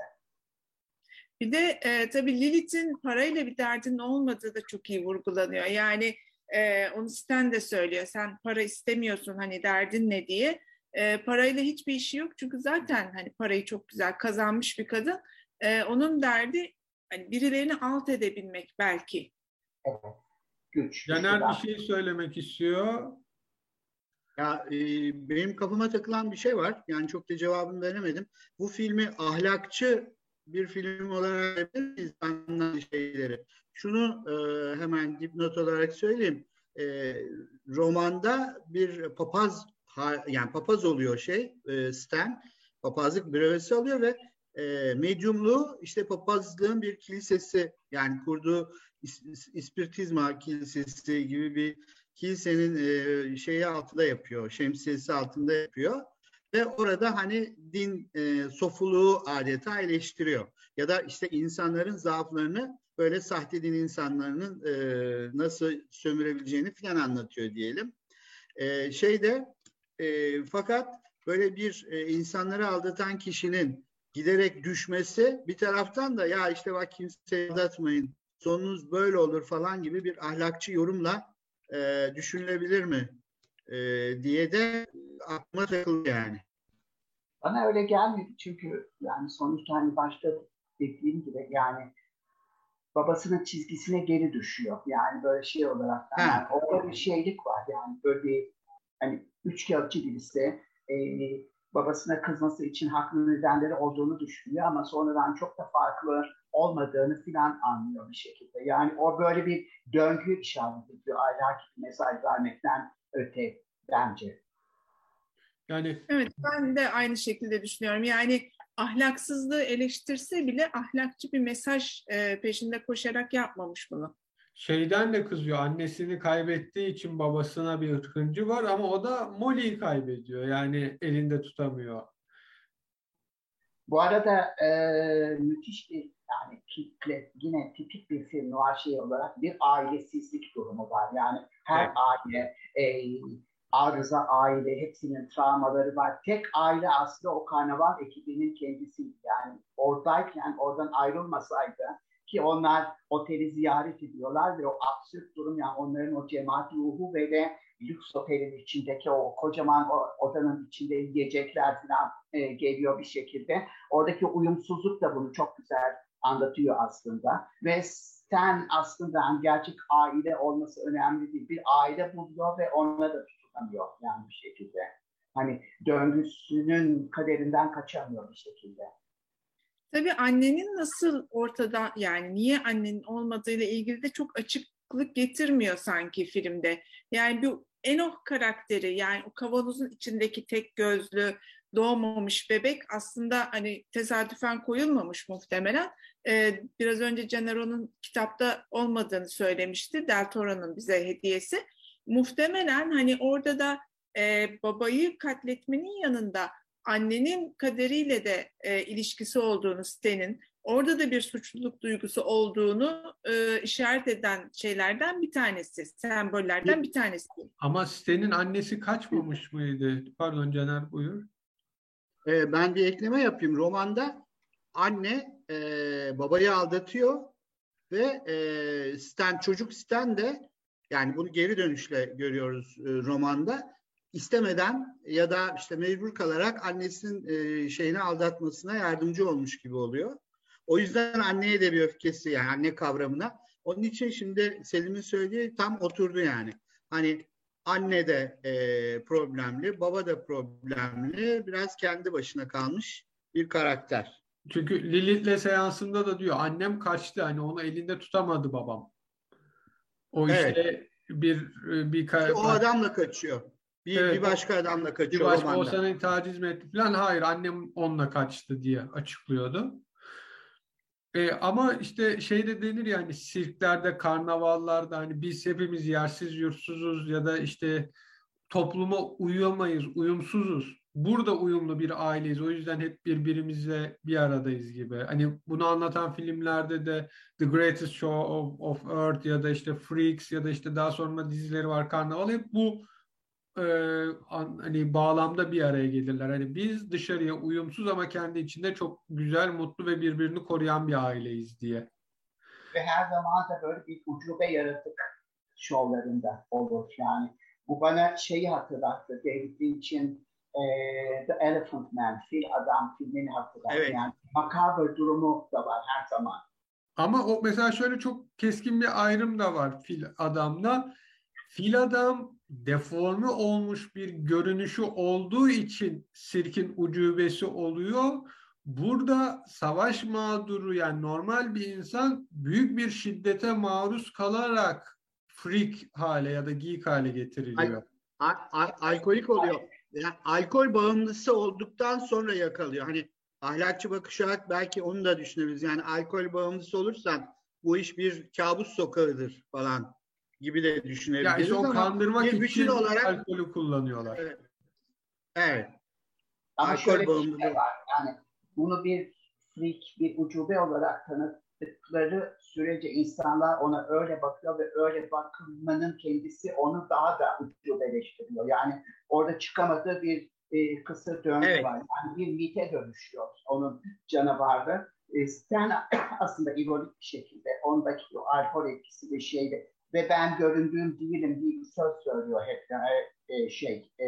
Bir de e, tabii Lilith'in parayla bir derdinin olmadığı da çok iyi vurgulanıyor. Yani e, onu Sten de söylüyor. Sen para istemiyorsun hani derdin ne diye. E, parayla hiçbir işi yok çünkü zaten hani parayı çok güzel kazanmış bir kadın. E, onun derdi hani birilerini alt edebilmek belki. Evet. Güç. Caner bir şey söylemek istiyor. Ya e, benim kafama takılan bir şey var. Yani çok da cevabını veremedim. Bu filmi ahlakçı bir film olarak anlatılan şeyleri? Şunu e, hemen dipnot olarak söyleyeyim. E, romanda bir papaz yani papaz oluyor şey e, Stan papazlık brevesi alıyor ve e, medyumluğu işte papazlığın bir kilisesi yani kurduğu ispiritizma kilisesi gibi bir kilisenin e, şeyi altında yapıyor, şemsiyesi altında yapıyor ve orada hani din e, sofuluğu adeta eleştiriyor. Ya da işte insanların zaaflarını böyle sahte din insanlarının e, nasıl sömürebileceğini falan anlatıyor diyelim. E, şeyde e, fakat böyle bir e, insanları aldatan kişinin giderek düşmesi bir taraftan da ya işte bak kimseyi aldatmayın sonunuz böyle olur falan gibi bir ahlakçı yorumla e, düşünülebilir mi e, diye de aklıma takıldı yani. Bana öyle gelmedi çünkü yani sonuçta hani başta dediğim gibi yani babasının çizgisine geri düşüyor. Yani böyle şey olarak yani orada bir şeylik var yani böyle bir hani üç kağıtçı birisi e, babasına kızması için haklı nedenleri olduğunu düşünüyor ama sonradan çok da farklı olmadığını filan anlıyor bir şekilde. Yani o böyle bir döngü işaret ediyor ahlaki mesaj vermekten öte bence. Yani Evet ben de aynı şekilde düşünüyorum. Yani ahlaksızlığı eleştirse bile ahlakçı bir mesaj e, peşinde koşarak yapmamış bunu. Şeyden de kızıyor. Annesini kaybettiği için babasına bir hıncı var ama o da Molly'yi kaybediyor. Yani elinde tutamıyor. Bu arada e, müthiş bir yani kitle, yine tipik bir film var şey olarak bir ailesizlik durumu var. Yani her evet. aile e, arıza aile, hepsinin travmaları var. Tek aile aslında o karnaval ekibinin kendisi. Yani oradayken oradan ayrılmasaydı ki onlar oteli ziyaret ediyorlar ve o absürt durum yani onların o cemaat ruhu ve de lüks otelin içindeki o kocaman o odanın içinde yiyecekler falan e, geliyor bir şekilde. Oradaki uyumsuzluk da bunu çok güzel anlatıyor aslında. Ve sen aslında yani gerçek aile olması önemli değil. Bir aile buluyor ve onunla da tutunamıyor yani bir şekilde. Hani döngüsünün kaderinden kaçamıyor bir şekilde. Tabii annenin nasıl ortada yani niye annenin olmadığıyla ilgili de çok açıklık getirmiyor sanki filmde. Yani bu Enoch karakteri yani o kavanozun içindeki tek gözlü doğmamış bebek aslında hani tesadüfen koyulmamış muhtemelen. Ee, biraz önce Canero'nun kitapta olmadığını söylemişti. Del Toro'nun bize hediyesi. Muhtemelen hani orada da e, babayı katletmenin yanında annenin kaderiyle de e, ilişkisi olduğunu Sten'in, orada da bir suçluluk duygusu olduğunu e, işaret eden şeylerden bir tanesi, sembollerden bir tanesi. Ama Sten'in annesi kaçmamış mıydı? Pardon Caner buyur. Ee, ben bir ekleme yapayım. Romanda anne e, babayı aldatıyor ve e, Stan çocuk Stan de yani bunu geri dönüşle görüyoruz e, romanda istemeden ya da işte mecbur kalarak annesinin e, şeyini aldatmasına yardımcı olmuş gibi oluyor. O yüzden anneye de bir öfkesi yani anne kavramına. Onun için şimdi Selim'in söylediği tam oturdu yani. Hani anne de e, problemli, baba da problemli, biraz kendi başına kalmış bir karakter. çünkü Lilith'le seansında da diyor annem kaçtı hani onu elinde tutamadı babam. O Evet. işte bir bir İşte o adamla kaçıyor. Bir, Evet, bir başka adamla bir kaçıyor başka o romanda. seni taciz mi etti falan. Hayır annem onunla kaçtı diye açıklıyordu. E, ama işte şey de denir yani sirklerde, karnavallarda hani biz hepimiz yersiz yurtsuzuz ya da işte topluma uyamayız, uyumsuzuz. Burada uyumlu bir aileyiz. O yüzden hep birbirimizle bir aradayız gibi. Hani bunu anlatan filmlerde de The Greatest Show of, of Earth ya da işte Freaks ya da işte daha sonra dizileri var Karnaval hep bu e, an- hani bağlamda bir araya gelirler. Hani biz dışarıya uyumsuz ama kendi içinde çok güzel, mutlu ve birbirini koruyan bir aileyiz diye. Ve her zaman da böyle bir ucube yaratık şovlarında olur yani. Bu bana şeyi hatırlattı. David Lynch'in eee, The Elephant Man, Fil Adam filmini hatırlattı. Evet. Yani makaber durumu da var her zaman. Ama o mesela şöyle çok keskin bir ayrım da var fil adamla. Fil adam deforme olmuş bir görünüşü olduğu için sirkin ucubesi oluyor. Burada savaş mağduru yani normal bir insan büyük bir şiddete maruz kalarak freak hale ya da geek hale getiriliyor. A- a- alkolik oluyor. Yani alkol bağımlısı olduktan sonra yakalıyor. Hani ahlakçı bakış olarak belki onu da düşünebiliriz. Yani alkol bağımlısı olursan bu iş bir kabus sokağıdır falan gibi de Ya düşünebiliriz işte o kandırmak bir bütün için olarak- alkolü kullanıyorlar. Evet. evet. Ama Alkol şöyle bir şey bağımlılığı. var. Yani bunu bir freak, bir ucube olarak tanıttıkları sürece insanlar ona öyle bakıyor ve öyle bakmanın kendisi onu daha da ucubeleştiriyor. Yani orada çıkamadığı bir e, kısır döngü Evet. var. Yani bir mite dönüşüyor onun canavarı. E, Stan (coughs) aslında ironik bir şekilde ondaki o alkol etkisi ve şeyde ve ben göründüğüm değilim diye bir söz söylüyor hep e, e, şey e,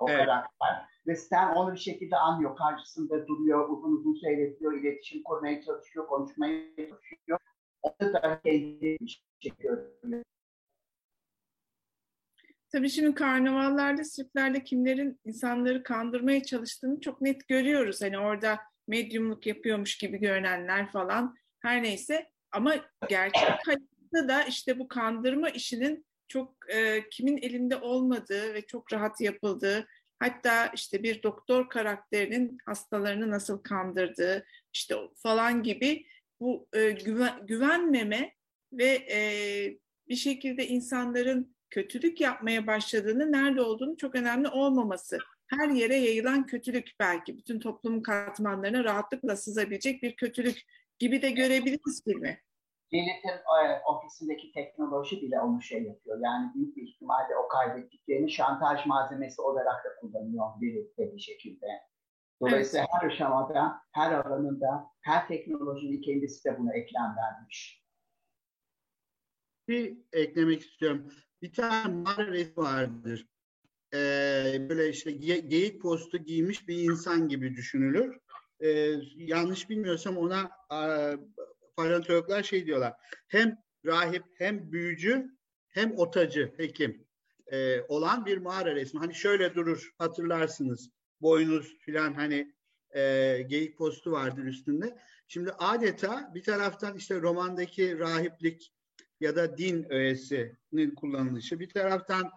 o Evet. karakter. Ve Stan onu bir şekilde anlıyor. Karşısında duruyor, uzun uzun seyrediyor, iletişim kurmaya çalışıyor, konuşmaya çalışıyor. Onu da kendi bir çekiyor. Tabii şimdi karnavallarda, sirklerde kimlerin insanları kandırmaya çalıştığını çok net görüyoruz. Hani orada medyumluk yapıyormuş gibi görünenler falan her neyse. Ama gerçek hayatta da işte bu kandırma işinin çok e, kimin elinde olmadığı ve çok rahat yapıldığı hatta işte bir doktor karakterinin hastalarını nasıl kandırdığı işte falan gibi bu e, güven, güvenmeme ve e, bir şekilde insanların kötülük yapmaya başladığını, nerede olduğunu çok önemli olmaması. Her yere yayılan kötülük belki. Bütün toplumun katmanlarına rahatlıkla sızabilecek bir kötülük gibi de görebiliriz filmi. Lilith'in e, ofisindeki teknoloji bile onu şey yapıyor. Yani büyük bir ihtimalle o kaybettiklerini şantaj malzemesi olarak da kullanıyor Lilith de bir şekilde. Dolayısıyla her aşamada, her alanında, her teknolojinin kendisi de buna eklem vermiş. bir eklemek istiyorum. Bir tane mağara resmi vardır. Ee, böyle işte ge- geyik postu giymiş bir insan gibi düşünülür. Ee, yanlış bilmiyorsam ona paleontologlar şey diyorlar. Hem rahip hem büyücü hem otacı hekim e, olan bir mağara resmi. Hani şöyle durur hatırlarsınız. Boynuz filan hani e, geyik postu vardır üstünde. Şimdi adeta bir taraftan işte romandaki rahiplik ya da din öğesinin kullanılışı. Bir taraftan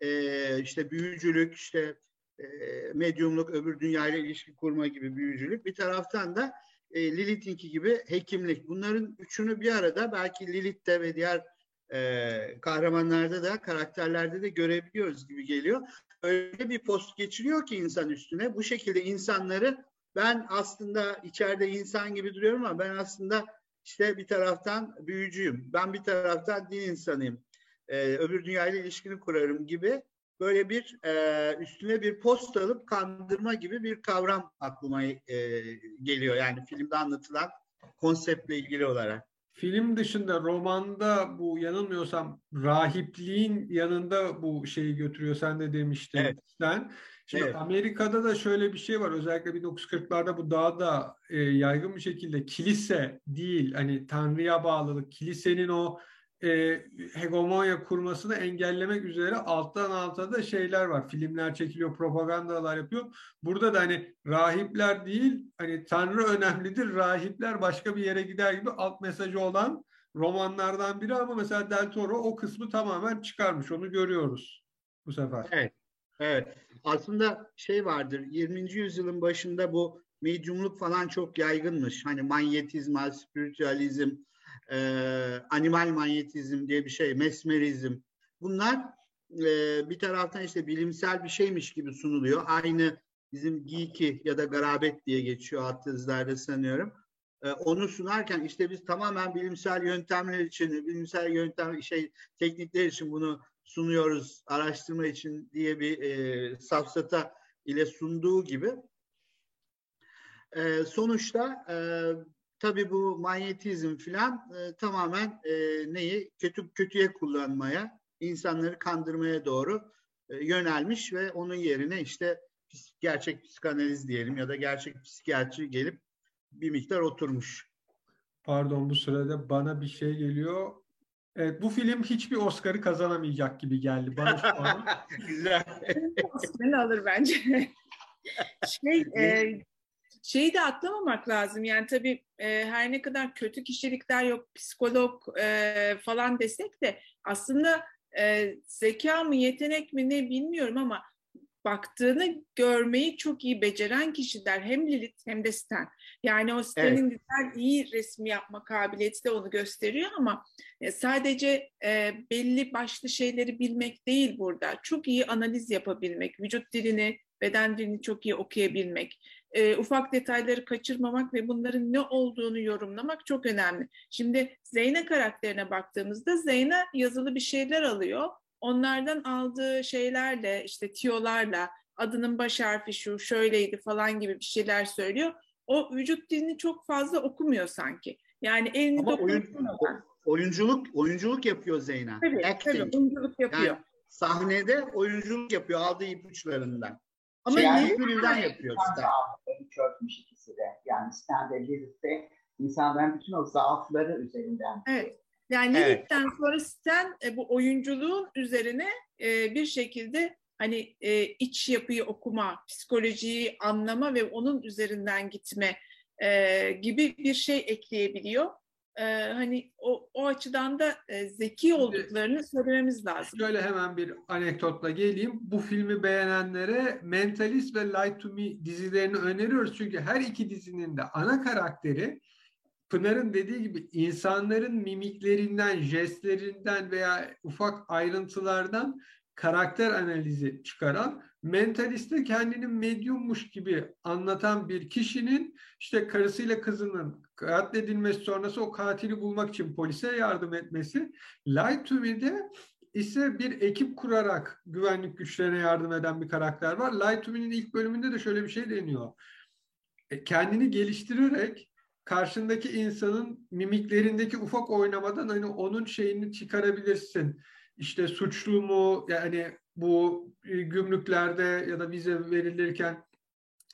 e, işte büyücülük, işte e, medyumluk, öbür dünyayla ilişki kurma gibi büyücülük. Bir taraftan da e, Lilith'inki gibi hekimlik. Bunların üçünü bir arada belki Lilith'te ve diğer e, kahramanlarda da karakterlerde de görebiliyoruz gibi geliyor. Öyle bir post geçiriyor ki insan üstüne. Bu şekilde insanları ben aslında içeride insan gibi duruyorum ama ben aslında işte bir taraftan büyücüyüm. Ben bir taraftan din insanıyım. Ee, öbür dünyayla ilişkini kurarım gibi böyle bir e, üstüne bir post alıp kandırma gibi bir kavram aklıma e, geliyor. Yani filmde anlatılan konseptle ilgili olarak. Film dışında romanda bu yanılmıyorsam rahipliğin yanında bu şeyi götürüyor. Sen de demiştin Evet. sen. Şimdi Evet. Amerika'da da şöyle bir şey var. Özellikle 1940'larda bu daha da e, yaygın bir şekilde kilise değil hani Tanrı'ya bağlılık, kilisenin o e, hegemonya kurmasını engellemek üzere alttan alta da şeyler var. Filmler çekiliyor, propagandalar yapıyor. Burada da hani rahipler değil, hani Tanrı önemlidir, rahipler başka bir yere gider gibi alt mesajı olan romanlardan biri ama mesela Del Toro o kısmı tamamen çıkarmış. Onu görüyoruz bu sefer. Evet. Evet. Aslında şey vardır. 20. yüzyılın başında bu medyumluk falan çok yaygınmış. Hani manyetizma, spiritüalizm, e, animal manyetizm diye bir şey, mesmerizm. Bunlar e, bir taraftan işte bilimsel bir şeymiş gibi sunuluyor. Aynı bizim geeky ya da garabet diye geçiyor alt sanıyorum. E, onu sunarken işte biz tamamen bilimsel yöntemler için, bilimsel yöntem şey teknikler için bunu sunuyoruz araştırma için diye bir e, safsata ile sunduğu gibi. E, sonuçta e, tabii bu manyetizm filan e, tamamen e, neyi kötü kötüye kullanmaya, insanları kandırmaya doğru e, yönelmiş ve onun yerine işte gerçek psikanaliz diyelim ya da gerçek psikiyatri gelip bir miktar oturmuş. Pardon bu sırada bana bir şey geliyor. Evet, bu film hiçbir Oscar'ı kazanamayacak gibi geldi bana şu an. (laughs) Güzel. Oscar'ını alır bence. (laughs) şey, e, şeyi de atlamamak lazım. Yani tabii e, her ne kadar kötü kişilikler yok, psikolog e, falan desek de aslında e, zeka mı, yetenek mi ne bilmiyorum ama baktığını görmeyi çok iyi beceren kişiler hem Lilith hem de Stan. Yani o Stan'in evet. güzel, iyi resmi yapma kabiliyeti de onu gösteriyor ama e, sadece e, belli başlı şeyleri bilmek değil burada. Çok iyi analiz yapabilmek, vücut dilini, beden dilini çok iyi okuyabilmek, e, ufak detayları kaçırmamak ve bunların ne olduğunu yorumlamak çok önemli. Şimdi Zeyna karakterine baktığımızda Zeyna yazılı bir şeyler alıyor onlardan aldığı şeylerle işte tiyolarla adının baş harfi şu şöyleydi falan gibi bir şeyler söylüyor. O vücut dilini çok fazla okumuyor sanki. Yani elini Ama oyun, oyunculuk oyunculuk yapıyor Zeyna. Tabii, Acting. tabii oyunculuk yapıyor. Yani sahnede oyunculuk yapıyor aldığı ipuçlarından. Ama şey, yani filmden yapıyor. Çökmüş ikisi de. Yani Stanley Lilith'te insanların bütün o zaafları üzerinden. Evet. Yani evet. Lilith'ten sonra Stan e, bu oyunculuğun üzerine e, bir şekilde hani e, iç yapıyı okuma, psikolojiyi anlama ve onun üzerinden gitme e, gibi bir şey ekleyebiliyor. E, hani o, o açıdan da e, zeki olduklarını söylememiz lazım. Şöyle hemen bir anekdotla geleyim. Bu filmi beğenenlere Mentalist ve Light to Me dizilerini öneriyoruz. Çünkü her iki dizinin de ana karakteri Pınar'ın dediği gibi insanların mimiklerinden, jestlerinden veya ufak ayrıntılardan karakter analizi çıkaran, mentaliste kendini medyummuş gibi anlatan bir kişinin işte karısıyla kızının katledilmesi sonrası o katili bulmak için polise yardım etmesi. Light to Me'de ise bir ekip kurarak güvenlik güçlerine yardım eden bir karakter var. Light to Me'nin ilk bölümünde de şöyle bir şey deniyor. E, kendini geliştirerek karşındaki insanın mimiklerindeki ufak oynamadan hani onun şeyini çıkarabilirsin. İşte suçlu mu yani bu e, gümrüklerde ya da vize verilirken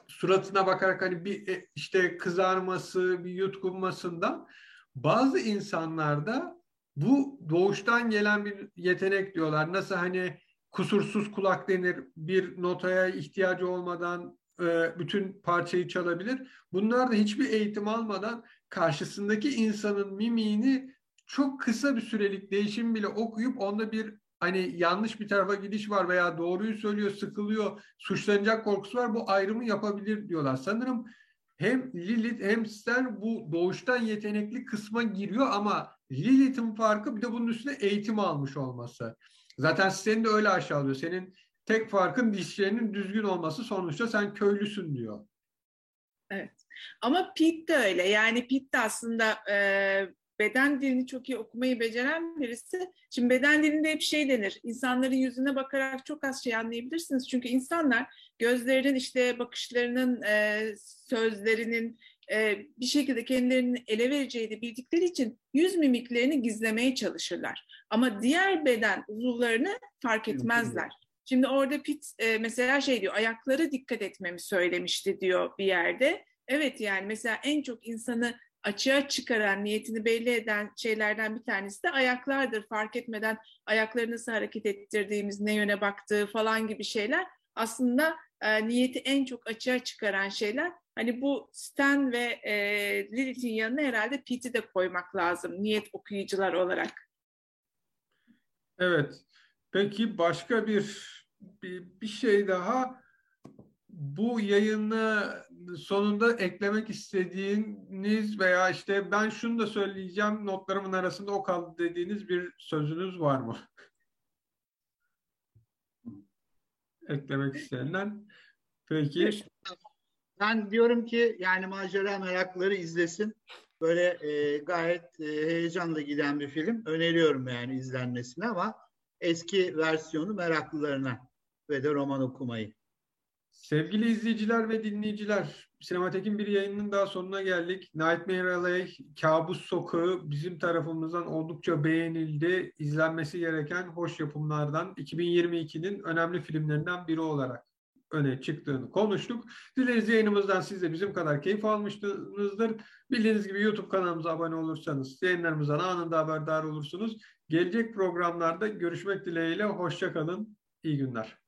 suratına bakarak hani bir e, işte kızarması, bir yutkunmasından bazı insanlarda bu doğuştan gelen bir yetenek diyorlar. Nasıl hani kusursuz kulak denir, bir notaya ihtiyacı olmadan e, bütün parçayı çalabilir. Bunlar da hiçbir eğitim almadan karşısındaki insanın mimiğini çok kısa bir sürelik değişim bile okuyup onda bir hani yanlış bir tarafa gidiş var veya doğruyu söylüyor, sıkılıyor, suçlanacak korkusu var bu ayrımı yapabilir diyorlar. Sanırım hem Lilith hem Stan bu doğuştan yetenekli kısma giriyor ama Lilith'in farkı bir de bunun üstüne eğitim almış olması. Zaten seni de öyle aşağılıyor. Senin Tek farkın dişlerinin düzgün olması sonuçta sen köylüsün diyor. Evet. Ama Pete de öyle. Yani Pete de aslında e, beden dilini çok iyi okumayı beceren birisi. Şimdi beden dilinde hep şey denir. İnsanların yüzüne bakarak çok az şey anlayabilirsiniz. Çünkü insanlar gözlerinin işte bakışlarının, e, sözlerinin e, bir şekilde kendilerini ele vereceğini bildikleri için yüz mimiklerini gizlemeye çalışırlar. Ama diğer beden uzuvlarını fark etmezler. Şimdi orada Pitt e, mesela şey diyor, ayakları dikkat etmemi söylemişti diyor bir yerde. Evet yani mesela en çok insanı açığa çıkaran, niyetini belli eden şeylerden bir tanesi de ayaklardır. Fark etmeden ayakları nasıl hareket ettirdiğimiz, ne yöne baktığı falan gibi şeyler aslında e, niyeti en çok açığa çıkaran şeyler. Hani bu Stan ve e, Lilith'in yanına herhalde Pete'i de koymak lazım niyet okuyucular olarak. Evet. Peki başka bir bir, bir şey daha bu yayını sonunda eklemek istediğiniz veya işte ben şunu da söyleyeceğim notlarımın arasında o kaldı dediğiniz bir sözünüz var mı? eklemek isteyenler. Peki. Ben diyorum ki yani macera merakları izlesin. Böyle e, gayet e, heyecanla giden bir film. Öneriyorum yani izlenmesini ama eski versiyonu meraklılarına ve de roman okumayı. Sevgili izleyiciler ve dinleyiciler, Sinematek'in bir yayınının daha sonuna geldik. Nightmare Alley, Kabus Sokağı bizim tarafımızdan oldukça beğenildi. İzlenmesi gereken hoş yapımlardan 2022'nin önemli filmlerinden biri olarak öne çıktığını konuştuk. Dileriz yayınımızdan siz de bizim kadar keyif almışsınızdır. Bildiğiniz gibi YouTube kanalımıza abone olursanız yayınlarımızdan anında haberdar olursunuz. Gelecek programlarda görüşmek dileğiyle. Hoşçakalın. İyi günler.